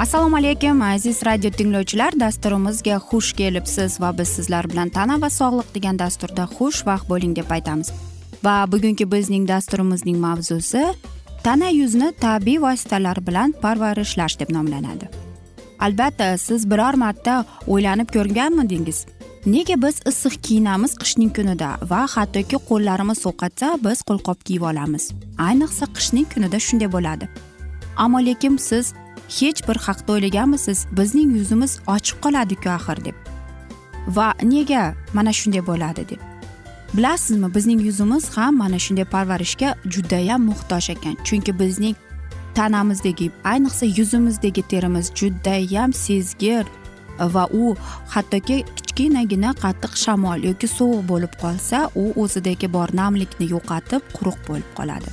assalomu alaykum aziz radio tinglovchilar. Dasturimizga xush kelibsiz va biz sizlar bilan tana va sog'liq degan dasturda xushvaqt bo'ling deb aytamiz. Va bugungi bizning dasturimizning mavzusi tana yuzni tabiiy vositalar bilan parvarishlash deb nomlanadi. Albatta siz biror marta o'ylanib ko'rganmidingiz nega biz issiq kiyinamiz qishning kunida va hattoki qo'llarimiz sovqatsa biz qo'lqop kiyib olamiz? Ayniqsa qishning kunida shunday bo'ladi. Ammo lekin siz hech bir haqda o'ylaganmisiz? Bizning yuzimiz ochiq qoladiku axir deb. Va nega mana shunday bo'ladi deb. Bilasizmi bizning yuzimiz ham mana shunday parvarishga judayam muhtoj ekan. Chunki bizning tanamizdagi ayniqsa yuzimizdagi terimiz judayam sezgir va u hattoki kichkinagina qattiq shamol yoki sovuq bo'lib qolsa u o'zidagi bor namlikni yo'qotib quruq bo'lib qoladi.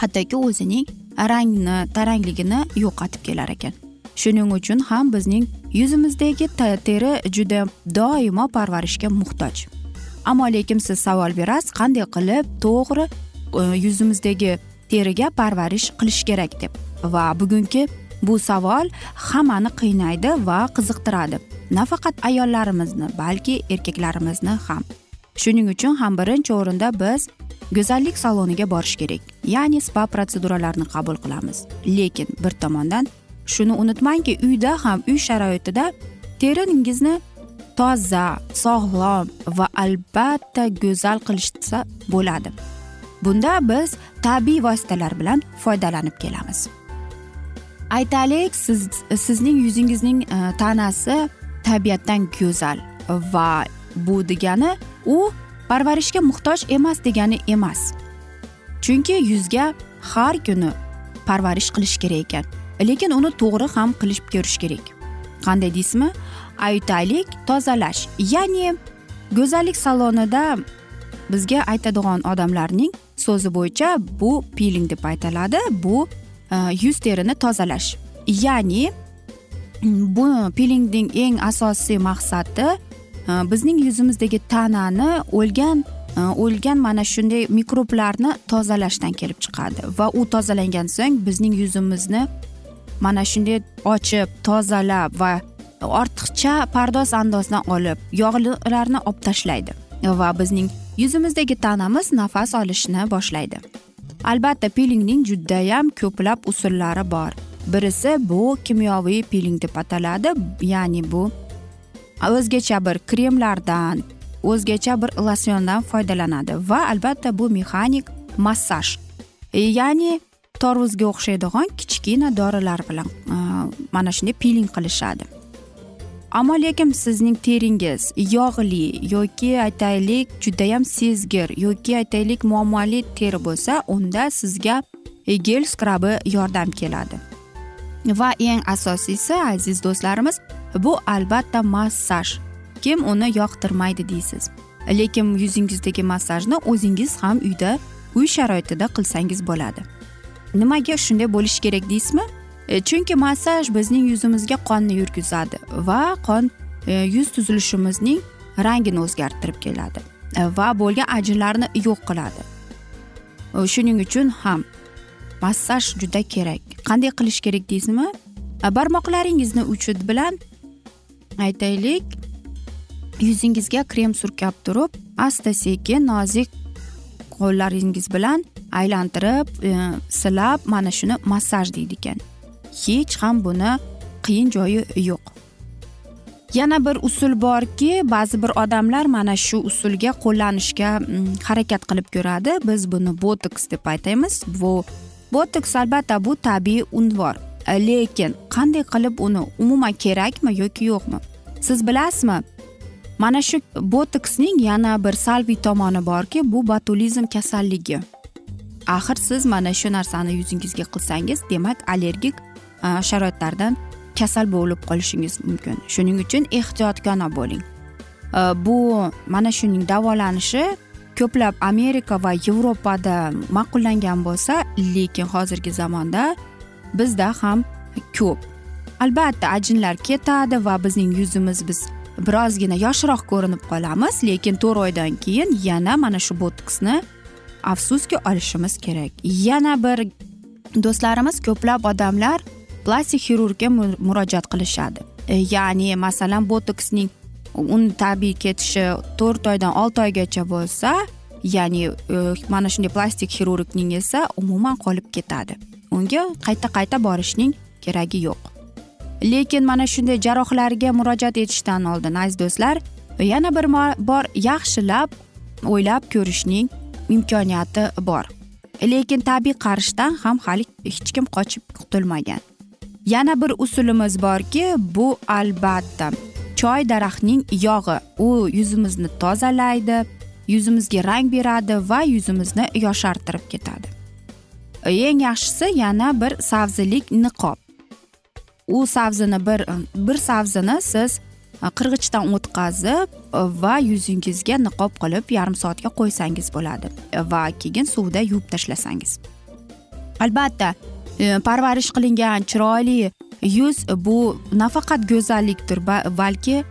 Hattoki o'zining rangni tarangligini yo'qotib kelar ekan. Shuning uchun ham bizning yuzimizdagi teri juda doimo parvarishga muhtoj. Ammo lekin siz savol berasiz qanday qilib to'g'ri e, yuzimizdagi teriga parvarish qilish kerak deb. Va bugungi bu savol hammani qiynaydi va qiziqtiradi. Nafaqat ayollarimizni balki erkaklarimizni ham. Shuning uchun ham birinchi o'rinda biz go'zallik saloniga borish kerak. Ya'ni spa protseduralarini qabul qilamiz. Lekin bir tomondan shuni unutmangki uyda ham uy sharoitida teringizni toza sog'lom va albatta go'zal qilishsa bo'ladi. Bunda biz tabiiy vositalar bilan foydalanib kelamiz. Aytaylik siz sizning yuzingizning e, tanasi tabiatdan go'zal va bu degani u parvarishga muhtoj emas degani emas. Chunki yuzga har kuni parvarish qilish kerak ekan. Lekin uni to'g'ri ham qilib ko'rish kerak. Qanday deysizmi? Aytaylik tozalash. Ya'ni go'zallik salonida bizga aytadigan odamlarning so'zi bo'yicha bu piling deb aytiladi. Bu e, yuz terini tozalash. Ya'ni bu pilingning eng asosiy maqsadi Э, bizning yuzimizdagi tanani o'lgan e, o'lgan mana shunday mikroblarni tozalashdan kelib chiqadi. Va u tozalangan so'ng bizning yuzimizni mana shunday ochib tozalab va ortiqcha pardoz andozdan olib yog'larni olib tashlaydi. Va bizning yuzimizdagi tanamiz nafas olishni boshlaydi. Albatta pilingning judayam ko'plab usullari bor. Birisi bu kimyoviy piling deb ataladi ya'ni bu o'zgacha bir kremlardan o'zgacha bir losyondan foydalanadi va albatta bu mexanik massaj. E, ya'ni torvuzga o'xshaydigan kichkina dorilar bilan e, mana shunday piling qilishadi. Ammo lekin sizning teringiz yog'li yoki aytaylik judayam sezgir yoki aytaylik muammoli teri bo'lsa unda sizga e, gel skrabi yordam keladi. Va eng asosiysi aziz do'stlarimiz bu albatta massaj. Kim uni yoqtirmaydi deysiz. Lekin yuzingizdagi massajni o'zingiz ham uyda uy sharoitida qilsangiz bo'ladi. Nimaga shunday bo'lishi kerak deysizmi? E, chunki massaj bizning yuzimizga qonni yurgizadi va qon e, yuz tuzilishimizning rangini o'zgartirib keladi e, va bo'lgan ajinlarni yo'q qiladi. Shuning uchun ham massaj juda kerak. Qanday qilish kerak deysizmi? Barmoqlaringizni uchi bilan aytaylik. Yuzingizga krem surkab turib asta sekin nozik qo'llaringiz bilan aylantirib e, silab mana shuni massaj deydi ekan hech ham buni qiyin joyi yo'q. Yana bir usul borki ba'zi bir odamlar mana shu usulga qo'llanishga mm, harakat qilib ko'radi. Biz buni botoks deb aytamiz. Bu botoks albatta bu tabiiy unvor. Lekin qanday qilib uni umuman kerakmi yoki yo'qmi? Siz bilasizmi? Mana shu botoksning yana bir salbiy tomoni borki bu botulizm kasalligi. Axir siz mana shu narsani yuzingizga qilsangiz demak allergik e, sharoitlardan kasal bo'lib qolishingiz mumkin. Shuning uchun ehtiyotkor bo'ling. E, bu mana shuning davolanishi ko'plab amerika va yevropada ma'qullangan bo'lsa lekin hozirgi zamonda bizda ham ko'p. Albatta ajinlar ketadi va bizning yuzimiz biz birozgina yoshroq ko'rinib qolamiz lekin to'rt oydan keyin yana mana shu botoksni afsuski olishimiz kerak. Yana bir do'stlarimiz ko'plab odamlar plastik xirurgga murojaat qilishadi. E, ya'ni masalan botoksning uni tabiiy ketishi to'rt oydan olti oygacha bo'lsa ya'ni e, mana shunday plastik xirurgning esa umuman qolib ketadi. Unga qayta qayta borishning keragi yo'q. Lekin mana shunday jarrohlarga murojaat etishdan oldin aziz do'stlar yana bir bor yaxshilab o'ylab ko'rishning imkoniyati bor. Lekin tabiiy qarishdan ham hali hech kim qochib qutulmagan. Yana bir usulimiz borki bu albatta choy daraxtning yog'i. U yuzimizni tozalaydi yuzimizga rang beradi va yuzimizni yoshartirib ketadi. Eng yaxshisi yana bir sabzilik niqob. U sabzini bir bir sabzini siz e, qirg'ichdan o'tkazib e, va yuzingizga niqob qilib yarim soatga qo'ysangiz bo'ladi e, va keyin suvda yuvib tashlasangiz. Albatta parvarish qilingan chiroyli yuz bu nafaqat go'zallikdir balki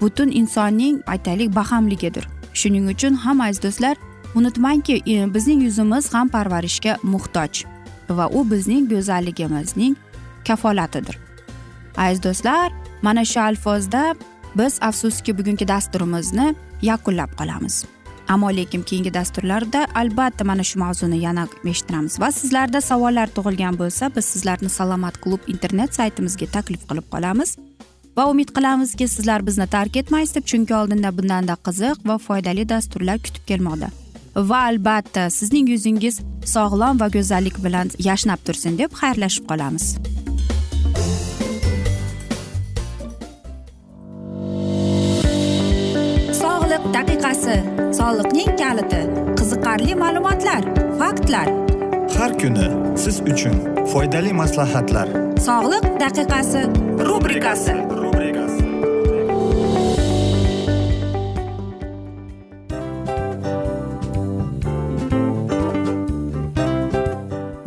butun insonning aytaylik bahamligidir shuning uchun ham aziz do'stlar unutmangki e, bizning yuzimiz ham parvarishga muhtoj va u bizning go'zalligimizning kafolatidir. Aziz do'stlar mana shu alfozda biz afsuski bugungi dasturimizni yakunlab qolamiz. Ammo lekin keyingi dasturlarda albatta mana shu mavzuni yana eshittiramiz va sizlarda savollar tug'ilgan bo'lsa biz sizlarni salomat klub internet saytimizga taklif qilib qolamiz va umid qilamizki sizlar bizni tark etmaysiz deb chunki oldinda bundanda qiziq va foydali dasturlar kutib kelmoqda. Va albatta sizning yuzingiz sog'lom va go'zallik bilan yashnab tursin deb xayrlashib qolamiz. Sog'liq daqiqasi soliqning kaliti qiziqarli ma'lumotlar faktlar. Har kuni siz uchun foydali maslahatlar. Sog'liq daqiqasi rubrikasi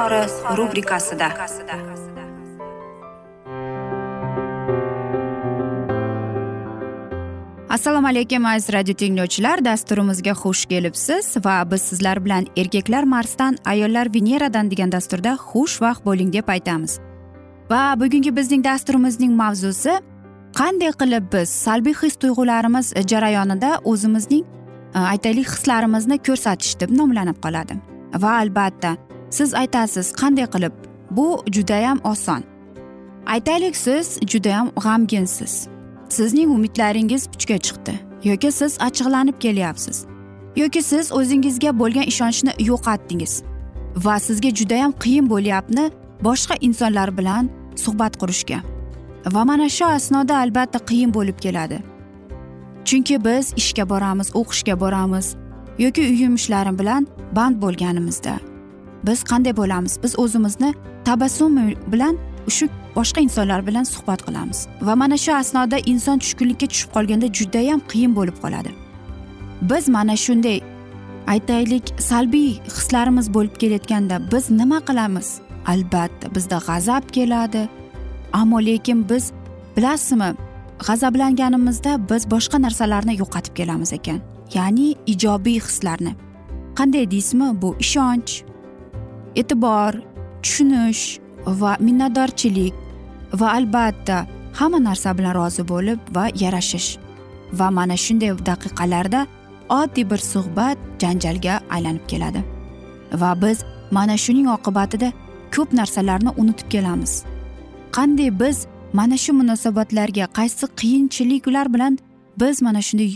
izhori rubrikasida. Assalomu alaykum aziz radio tinglovchilar. Dasturimizga xush kelibsiz va biz sizlar bilan erkaklar marsdan ayollar veneradan degan dasturda xushvaqt bo'ling deb aytamiz. Va bugungi bizning dasturimizning mavzusi qanday qilib biz salbiy his tuyg'ularimiz jarayonida o'zimizning e, aytaylik hislarimizni ko'rsatish deb nomlanib qoladi. Va albatta siz aytasiz qanday qilib? Bu judayam oson. Aytaylik siz judayam g'amginsiz. Sizning umidlaringiz puchga chiqdi. Yoki siz achchiqlanib kelyapsiz. Yoki siz o'zingizga bo'lgan ishonchni yo'qotdingiz. Va sizga judayam qiyin bo'lyapti boshqa insonlar bilan suhbat qurishga. Va mana shu asnoda albatta qiyin bo'lib keladi. Chunki biz ishga boramiz o'qishga boramiz. Yoki uy yumushlari bilan band bo'lganimizda. Biz qanday bo'lamiz? Biz o'zimizni tabassum bilan shu boshqa insonlar bilan suhbat qilamiz. Va mana shu asnoda inson tushkunlikka tushib qolganda judayam qiyin bo'lib qoladi. Biz mana shunday aytaylik salbiy hislarimiz bo'lib kelayotganda biz nima qilamiz? Albatta bizda g'azab keladi. Ammo lekin biz bilasizmi g'azablanganimizda biz boshqa narsalarni yo'qotib kelamiz ekan. Ya'ni ijobiy hislarni. Qanday deysizmi? Bu ishonch e'tibor tushunish va minnatdorchilik va albatta hamma narsa bilan rozi bo'lib va yarashish. Va mana shunday daqiqalarda oddiy bir suhbat janjalga aylanib keladi. Va biz mana shuning oqibatida ko'p narsalarni unutib kelamiz. Qanday biz mana shu munosabatlarga qaysi qiyinchiliklar bilan biz mana shunday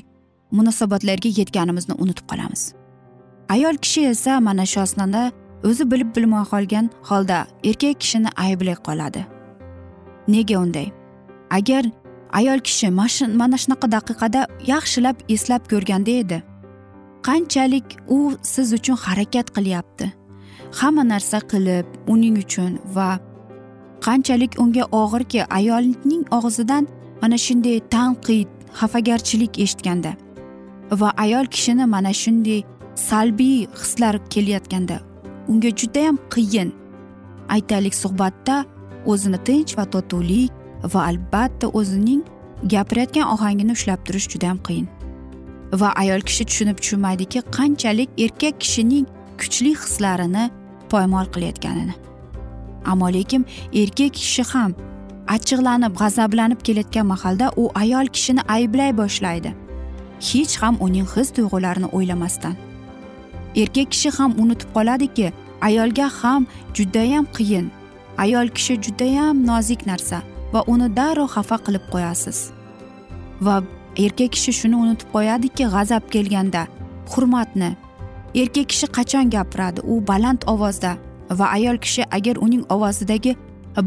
munosabatlarga yetganimizni unutib qolamiz. Ayol kishi esa mana shu asnoda o'zi bilib bilmay qolgan holda erkak kishini ayblay qoladi. Nega unday? Agar ayol kishi mana shunaqa daqiqada yaxshilab eslab ko'rganda edi qanchalik u siz uchun harakat qilyapti? Hamma narsa qilib uning uchun va qanchalik unga og'irki ayolning og'zidan mana shunday tanqid xafagarchilik eshitganda va ayol kishini mana shunday salbiy hislar kelayotganda unga judayam qiyin. Aytaylik suhbatda o'zini tinch va totuvlik va albatta o'zining gapirayotgan ohangini ushlab turish judayam qiyin. Va ayol kishi tushunib tushunmaydiki qanchalik erkak kishining kuchli hislarini poymol qilayotganini. Ammo lekin erkak kishi ham achchiqlanib g'azablanib kelayotgan mahalda u ayol kishini ayblay boshlaydi. Hech ham uning his tuyg'ularini o'ylamasdan. Erkak kishi ham unutib qoladiki ayolga ham judayam qiyin. Ayol kishi judayam nozik narsa va uni darrov xafa qilib qo'yasiz. Va erkak kishi shuni unutib qo'yadiki g'azab kelganda hurmatni. Erkak kishi qachon gapiradi? U baland ovozda va ayol kishi agar uning ovozidagi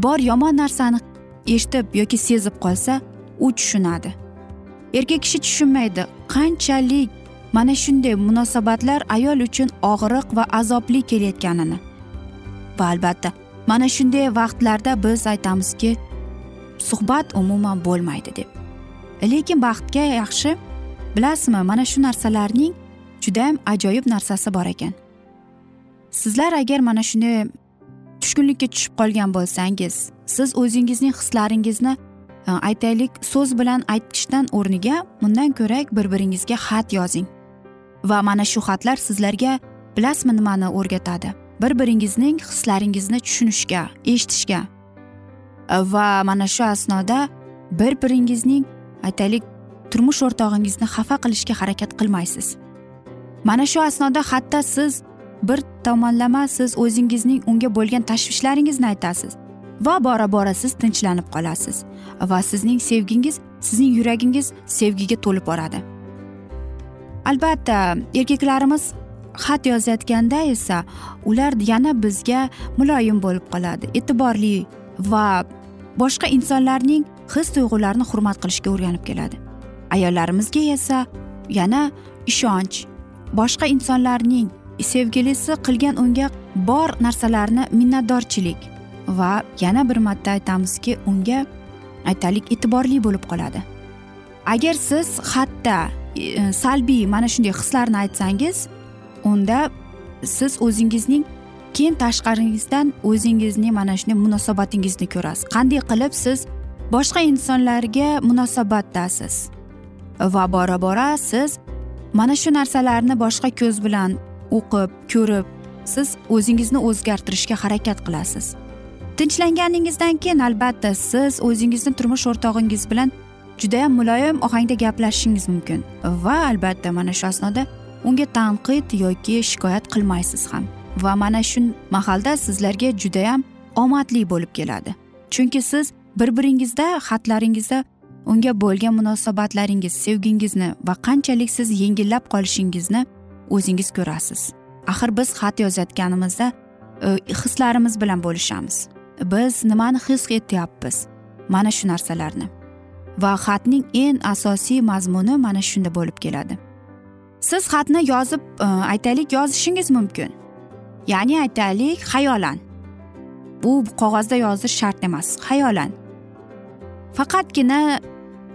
bor yomon narsani eshitib yoki sezib qolsa u tushunadi. Erkak kishi tushunmaydi qanchalik mana shunday munosabatlar ayol uchun og'riq va azobli kelayotganini. Va albatta mana shunday vaqtlarda biz aytamizki suhbat umuman bo'lmaydi deb. Lekin baxtga yaxshi bilasizmi mana shu narsalarning judayam ajoyib narsasi bor ekan. Sizlar agar mana shunday tushkunlikka tushib qolgan bo'lsangiz siz o'zingizning hislaringizni e, aytaylik so'z bilan aytishdan o'rniga bundan ko'ra bir biringizga xat yozing. Va mana shu xatlar sizlarga bilasizmi nimani o'rgatadi? Bir biringizning hislaringizni tushunishga eshitishga va mana shu asnoda bir biringizning aytaylik turmush o'rtog'ingizni xafa qilishga harakat qilmaysiz. Mana shu asnoda hatto siz bir tomonlama siz o'zingizning unga bo'lgan tashvishlaringizni aytasiz va bora bora siz tinchlanib qolasiz va sizning sevgingiz sizning yuragingiz sevgiga to'lib boradi. Albatta erkaklarimiz xat yozayotganda esa ular yana bizga muloyim bo'lib qoladi. E'tiborli va boshqa insonlarning his tuyg'ularini hurmat qilishga o'rganib keladi. Ayollarimizga esa yana ishonch boshqa insonlarning sevgilisi qilgan unga bor narsalarni minnatdorchilik va yana bir marta aytamizki unga aytaylik e'tiborli bo'lib qoladi. Agar siz xatda E, salbiy mana shunday hislarni aytsangiz unda siz o'zingizning keyin tashqaringizdan o'zingizning mana shunday munosabatingizni ko'rasiz. Qanday qilib siz boshqa insonlarga munosabatdasiz? Va bora bora siz mana shu narsalarni boshqa ko'z bilan o'qib ko'rib siz o'zingizni o'zgartirishga harakat qilasiz. Tinchlanganingizdan keyin albatta siz o'zingizni turmush o'rtog'ingiz bilan judayam muloyim ohangda gaplashishingiz mumkin. Va albatta mana shu asnoda unga tanqid yoki shikoyat qilmaysiz ham. Va mana shu mahalda sizlarga judayam omadli bo'lib keladi. Chunki siz bir biringizda xatlaringizda unga bo'lgan munosabatlaringiz sevgingizni va qanchalik siz yengillab qolishingizni o'zingiz ko'rasiz. Axir biz xat yozayotganimizda e, hislarimiz bilan bo'lishamiz. Biz nimani his etyapmiz? Mana shu narsalarni. Va xatning eng asosiy mazmuni mana shunda bo'lib keladi. Siz xatni yozib e, aytaylik yozishingiz mumkin. Ya'ni aytaylik xayolan. Bu qog'ozda yozish shart emas xayolan. Faqatgina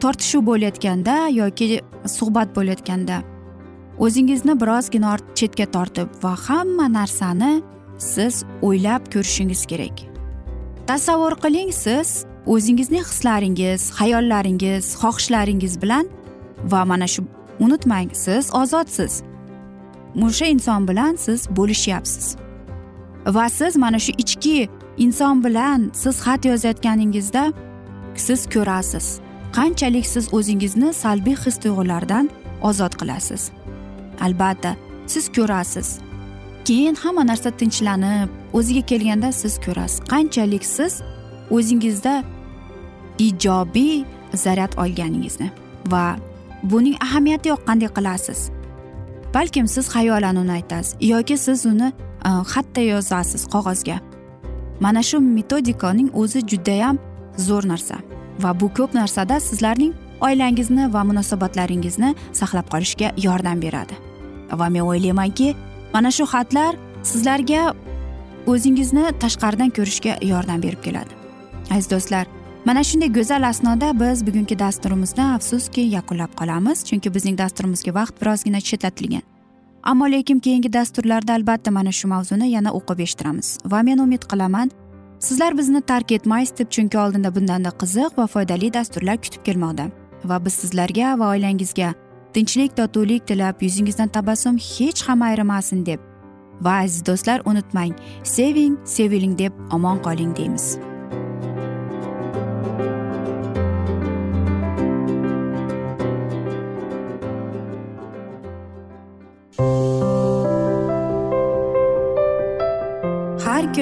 tortishuv bo'layotganda yoki suhbat bo'layotganda o'zingizni birozgina chetga tortib va hamma narsani siz o'ylab ko'rishingiz kerak. Tasavvur qiling siz o'zingizning hislaringiz xayollaringiz xohishlaringiz bilan va mana shu unutmang siz ozodsiz o'sha inson bilan siz bo'lishyapsiz. Va siz mana shu ichki inson bilan siz xat yozayotganingizda siz ko'rasiz. Qanchalik siz o'zingizni salbiy his tuyg'ulardan ozod qilasiz? Albatta siz ko'rasiz. Keyin hamma narsa tinchlanib o'ziga kelganda siz ko'rasiz. Qanchalik siz o'zingizda ijobiy zaryad olganingizni va buning ahamiyati yo'q qanday qilasiz? Balkim siz xayolan uni aytasiz yoki siz uni e, xatda yozasiz qog'ozga. Mana shu metodikaning o'zi judayam zo'r narsa va bu ko'p narsada sizlarning oilangizni va munosabatlaringizni saqlab qolishga yordam beradi. Va men o'ylaymanki mana shu xatlar sizlarga o'zingizni tashqaridan ko'rishga yordam berib keladi. Aziz do'stlar mana shunday go'zal asnoda biz bugungi dasturimizni afsuski yakunlab qolamiz chunki bizning dasturimizga vaqt birozgina chetlatilgan. Ammo lekin keyingi dasturlarda albatta mana shu mavzuni yana o'qib eshittiramiz va men umid qilaman sizlar bizni tark etmaysiz deb chunki oldinda bundanda qiziq va foydali dasturlar kutib kelmoqda. Va biz sizlarga va oilangizga tinchlik totuvlik tilab yuzingizdan tabassum hech ham ayrimasin deb. Va aziz do'stlar unutmang seving seviling deb omon qoling deymiz.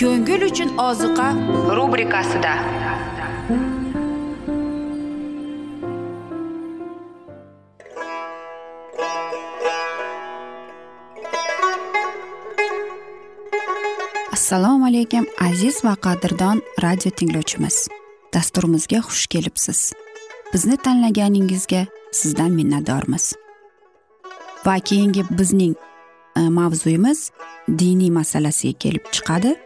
ko'ngil uchun oziqa rubrikasida. Assalomu alaykum aziz va qadrdon radio tinglovchimiz. Dasturimizga xush kelibsiz. Bizni tanlaganingizga sizdan minnatdormiz. Va keyingi bizning e, mavzuyimiz diniy masalasiga kelib chiqadi.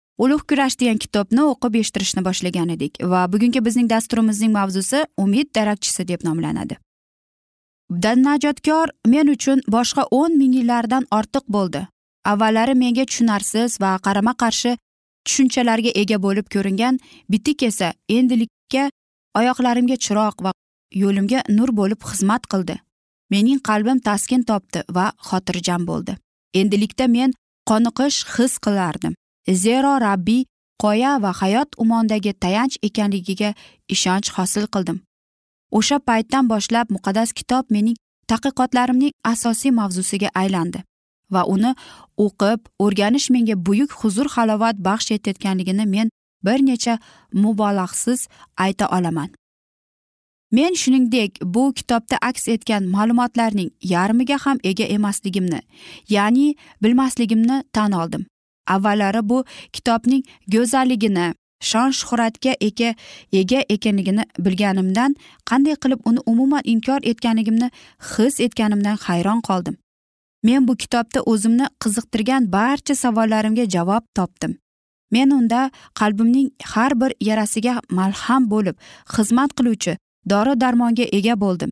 ulug' kurash degan kitobni o'qib eshittirishni boshlagan edik va bugungi bizning dasturimizning mavzusi umid darakchisi deb nomlanadi. Najotkor men uchun boshqa o'n ming yillardan ortiq bo'ldi. Avvallari menga tushunarsiz va qarama qarshi tushunchalarga ega bo'lib ko'ringan bitik esa endilikka oyoqlarimga chiroq va yo'limga nur bo'lib xizmat qildi. Mening qalbim taskin topdi va xotirjam bo'ldi. Endilikda men qoniqish his qilardim. Zero rabbiy qoya va hayot umondagi tayanch ekanligiga ishonch hosil qildim. O'sha paytdan boshlab muqaddas kitob mening tadqiqotlarimning asosiy mavzusiga aylandi va uni o'qib o'rganish menga buyuk huzur halovat baxsh etayotganligini men bir necha mubolag'siz ayta olaman. Men shuningdek bu kitobda aks etgan ma'lumotlarning yarmiga ham ega emasligimni ya'ni bilmasligimni tan oldim. Avvallari bu kitobning go'zalligini shon shuhratga ega ega ekanligini bilganimdan qanday qilib uni umuman inkor etganligimni his etganimdan hayron qoldim. Men bu kitobda o'zimni qiziqtirgan barcha savollarimga javob topdim. Men unda qalbimning har bir yarasiga malham bo'lib xizmat qiluvchi dori darmonga ega bo'ldim.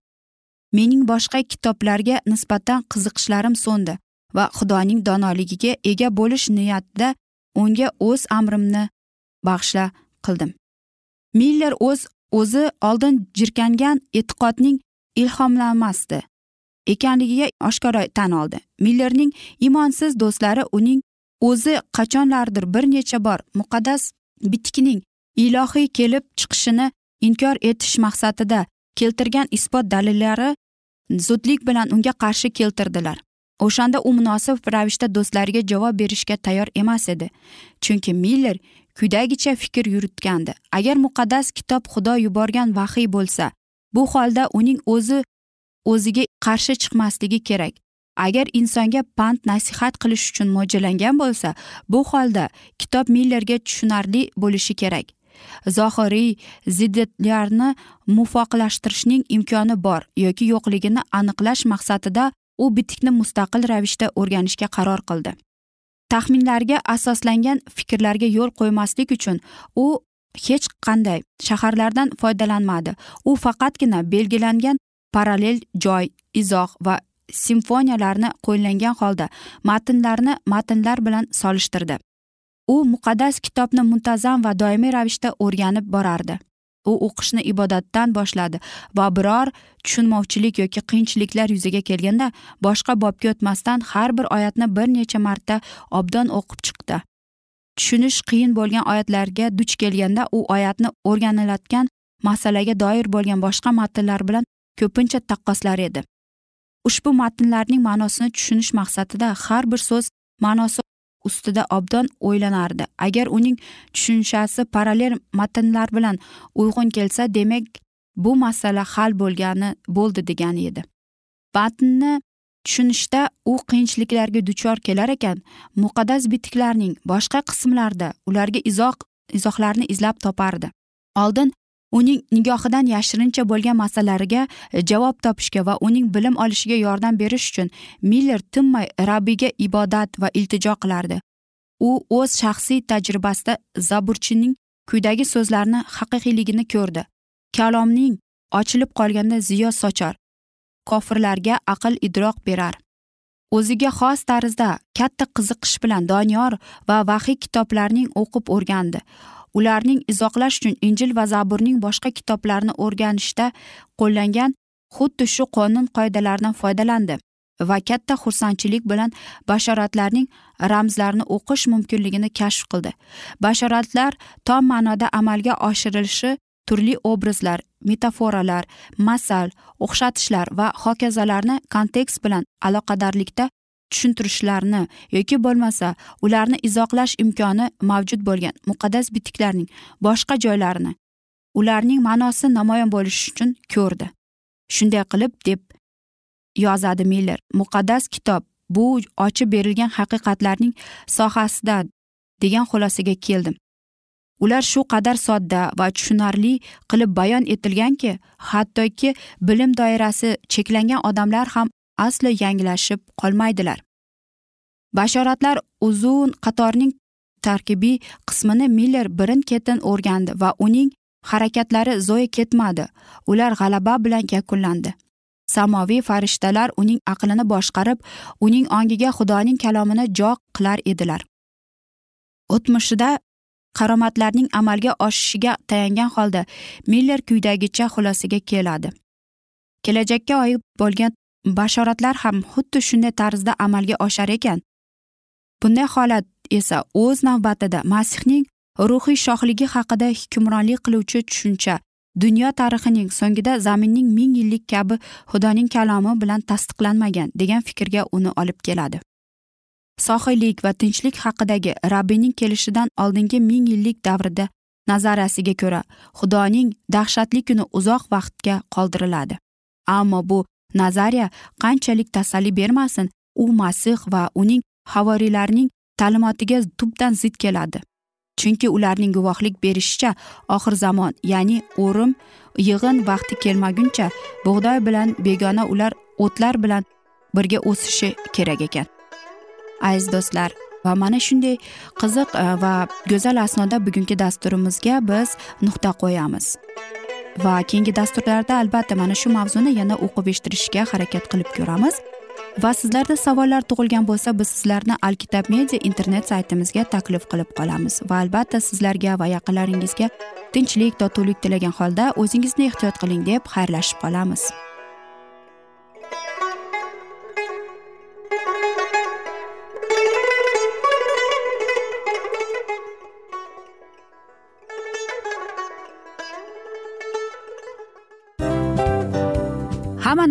Mening boshqa kitoblarga nisbatan qiziqishlarim so'ndi. Va xudoning donoligiga ega bo'lish niyatida unga o'z amrimni bag'ishla qildim. Miller o'z o'zi oldin jirkangan e'tiqodning ilhomlanmasdi ekanligiga oshkora tan oldi. Millerning imonsiz do'stlari uning o'zi qachonlardir bir necha bor muqaddas bitikning ilohiy kelib chiqishini inkor etish maqsadida keltirgan isbot dalillari zudlik bilan unga qarshi keltirdilar. O'shanda u munosib ravishda do'stlariga javob berishga tayyor emas edi. Chunki miller quyidagicha fikr yuritgandi. Agar muqaddas kitob xudo yuborgan vahiy bo'lsa bu holda uning o'zi o'ziga qarshi chiqmasligi kerak. Agar insonga pand nasihat qilish uchun mo'ljallangan bo'lsa bu holda kitob millerga tushunarli bo'lishi kerak. Zohiriy ziddiyatlarni muvofiqlashtirishning imkoni bor yoki yo'qligini aniqlash maqsadida u bitikni mustaqil ravishda o'rganishga qaror qildi. Taxminlarga asoslangan fikrlarga yo'l qo'ymaslik uchun u hech qanday shaharlardan foydalanmadi. U faqatgina belgilangan parallel joy izoh va simfoniyalarni qo'llangan holda matnlarni matnlar bilan solishtirdi. U muqaddas kitobni muntazam va doimiy ravishda o'rganib borardi. U o'qishni ibodatdan boshladi va biror tushunmovchilik yoki qiyinchiliklar yuzaga kelganda boshqa bobga o'tmasdan har bir oyatni bir necha marta obdon o'qib chiqdi. Tushunish qiyin bo'lgan oyatlarga duch kelganda u oyatni o'rganilayotgan masalaga doir bo'lgan boshqa matnlar bilan ko'pincha taqqoslar edi. Ushbu matnlarning ma'nosini tushunish maqsadida har bir so'z ma'nosi ustida obdon o'ylanardi. Agar uning tushunchasi parallel matnlar bilan uyg'un kelsa demak bu masala hal bo'lgani bo'ldi degani edi. Matnni tushunishda u qiyinchiliklarga duchor kelar ekan. Muqaddas bitiklarning boshqa qismlarida ularga izoh izohlarni izlab topardi. Oldin uning nigohidan yashirincha bo'lgan masalalariga e, javob topishga va uning bilim olishiga yordam berish uchun miller tinmay rabbiyga ibodat va iltijo qilardi. U o'z shaxsiy tajribasida zaburchining quyidagi so'zlarni haqiqiyligini ko'rdi. Kalomning ochilib qolganda ziyo sochar kofirlarga aql idroq berar. O'ziga xos tarzda katta qiziqish bilan doniyor va vahiy kitoblarning o'qib o'rgandi. Ularning izohlash uchun injil va zaburning boshqa kitoblarini o'rganishda qo'llangan xuddi shu qonun qoidalaridan foydalandi va katta xursandchilik bilan bashoratlarning ramzlarini o'qish mumkinligini kashf qildi. Bashoratlar tom ma'noda amalga oshirilishi turli obrazlar metaforalar masal o'xshatishlar va hokazolarni kontekst bilan aloqadorlikda tushuntirishlarni yoki bo'lmasa ularni izohlash imkoni mavjud bo'lgan muqaddas bitiklarning boshqa joylarini ularning ma'nosi namoyon bo'lishi uchun ko'rdi. Shunday qilib deb yozadi miller muqaddas kitob bu ochib berilgan haqiqatlarning sohasida degan xulosaga keldim. Ular shu qadar sodda va tushunarli qilib bayon etilganki hattoki bilim doirasi cheklangan odamlar ham aslo yanglishib qolmaydilar. Bashoratlar uzun qatorning tarkibiy qismini miller birin ketin o'rgandi va uning harakatlari zoye ketmadi. Ular g'alaba bilan yakunlandi. Samoviy farishtalar uning aqlini boshqarib uning ongiga xudoning kalomini jo qilar edilar. O'tmishida qaromatlarning amalga oshishiga tayangan holda miller quyidagicha xulosaga keladi. Kelajakka oid bo'lgan bashoratlar ham xuddi shunday tarzda amalga oshar ekan. Bunday holat esa o'z navbatida masihning ruhiy shohligi haqida hukmronlik qiluvchi tushuncha. Dunyo tarixining so'ngida zaminning ming yillik kabi xudoning kalomi bilan tasdiqlanmagan degan fikrga uni olib keladi. Sohiylik va tinchlik haqidagi rabbiyning kelishidan oldingi ming yillik davrida nazariyasiga ko'ra xudoning dahshatli kuni uzoq vaqtga qoldiriladi. Ammo bu nazariya qanchalik tasalli bermasin u masih va uning havoriylarning ta'limotiga tubdan zid keladi. Chunki ularning guvohlik berishicha oxir zamon ya'ni o'rim yig'in vaqti kelmaguncha bug'doy bilan begona ular o'tlar bilan birga o'sishi kerak ekan. Aziz do'stlar va mana shunday qiziq e, va go'zal asnoda bugungi dasturimizga biz nuqta qo'yamiz. Va keyingi dasturlarda albatta mana shu mavzuni yana o'qib eshittirishga harakat qilib ko'ramiz. Va sizlarda savollar tug'ilgan bo'lsa biz sizlarni alkitab media internet saytimizga taklif qilib qolamiz. Va albatta sizlarga va yaqinlaringizga tinchlik totuvlik tilagan holda o'zingizni ehtiyot qiling deb xayrlashib qolamiz.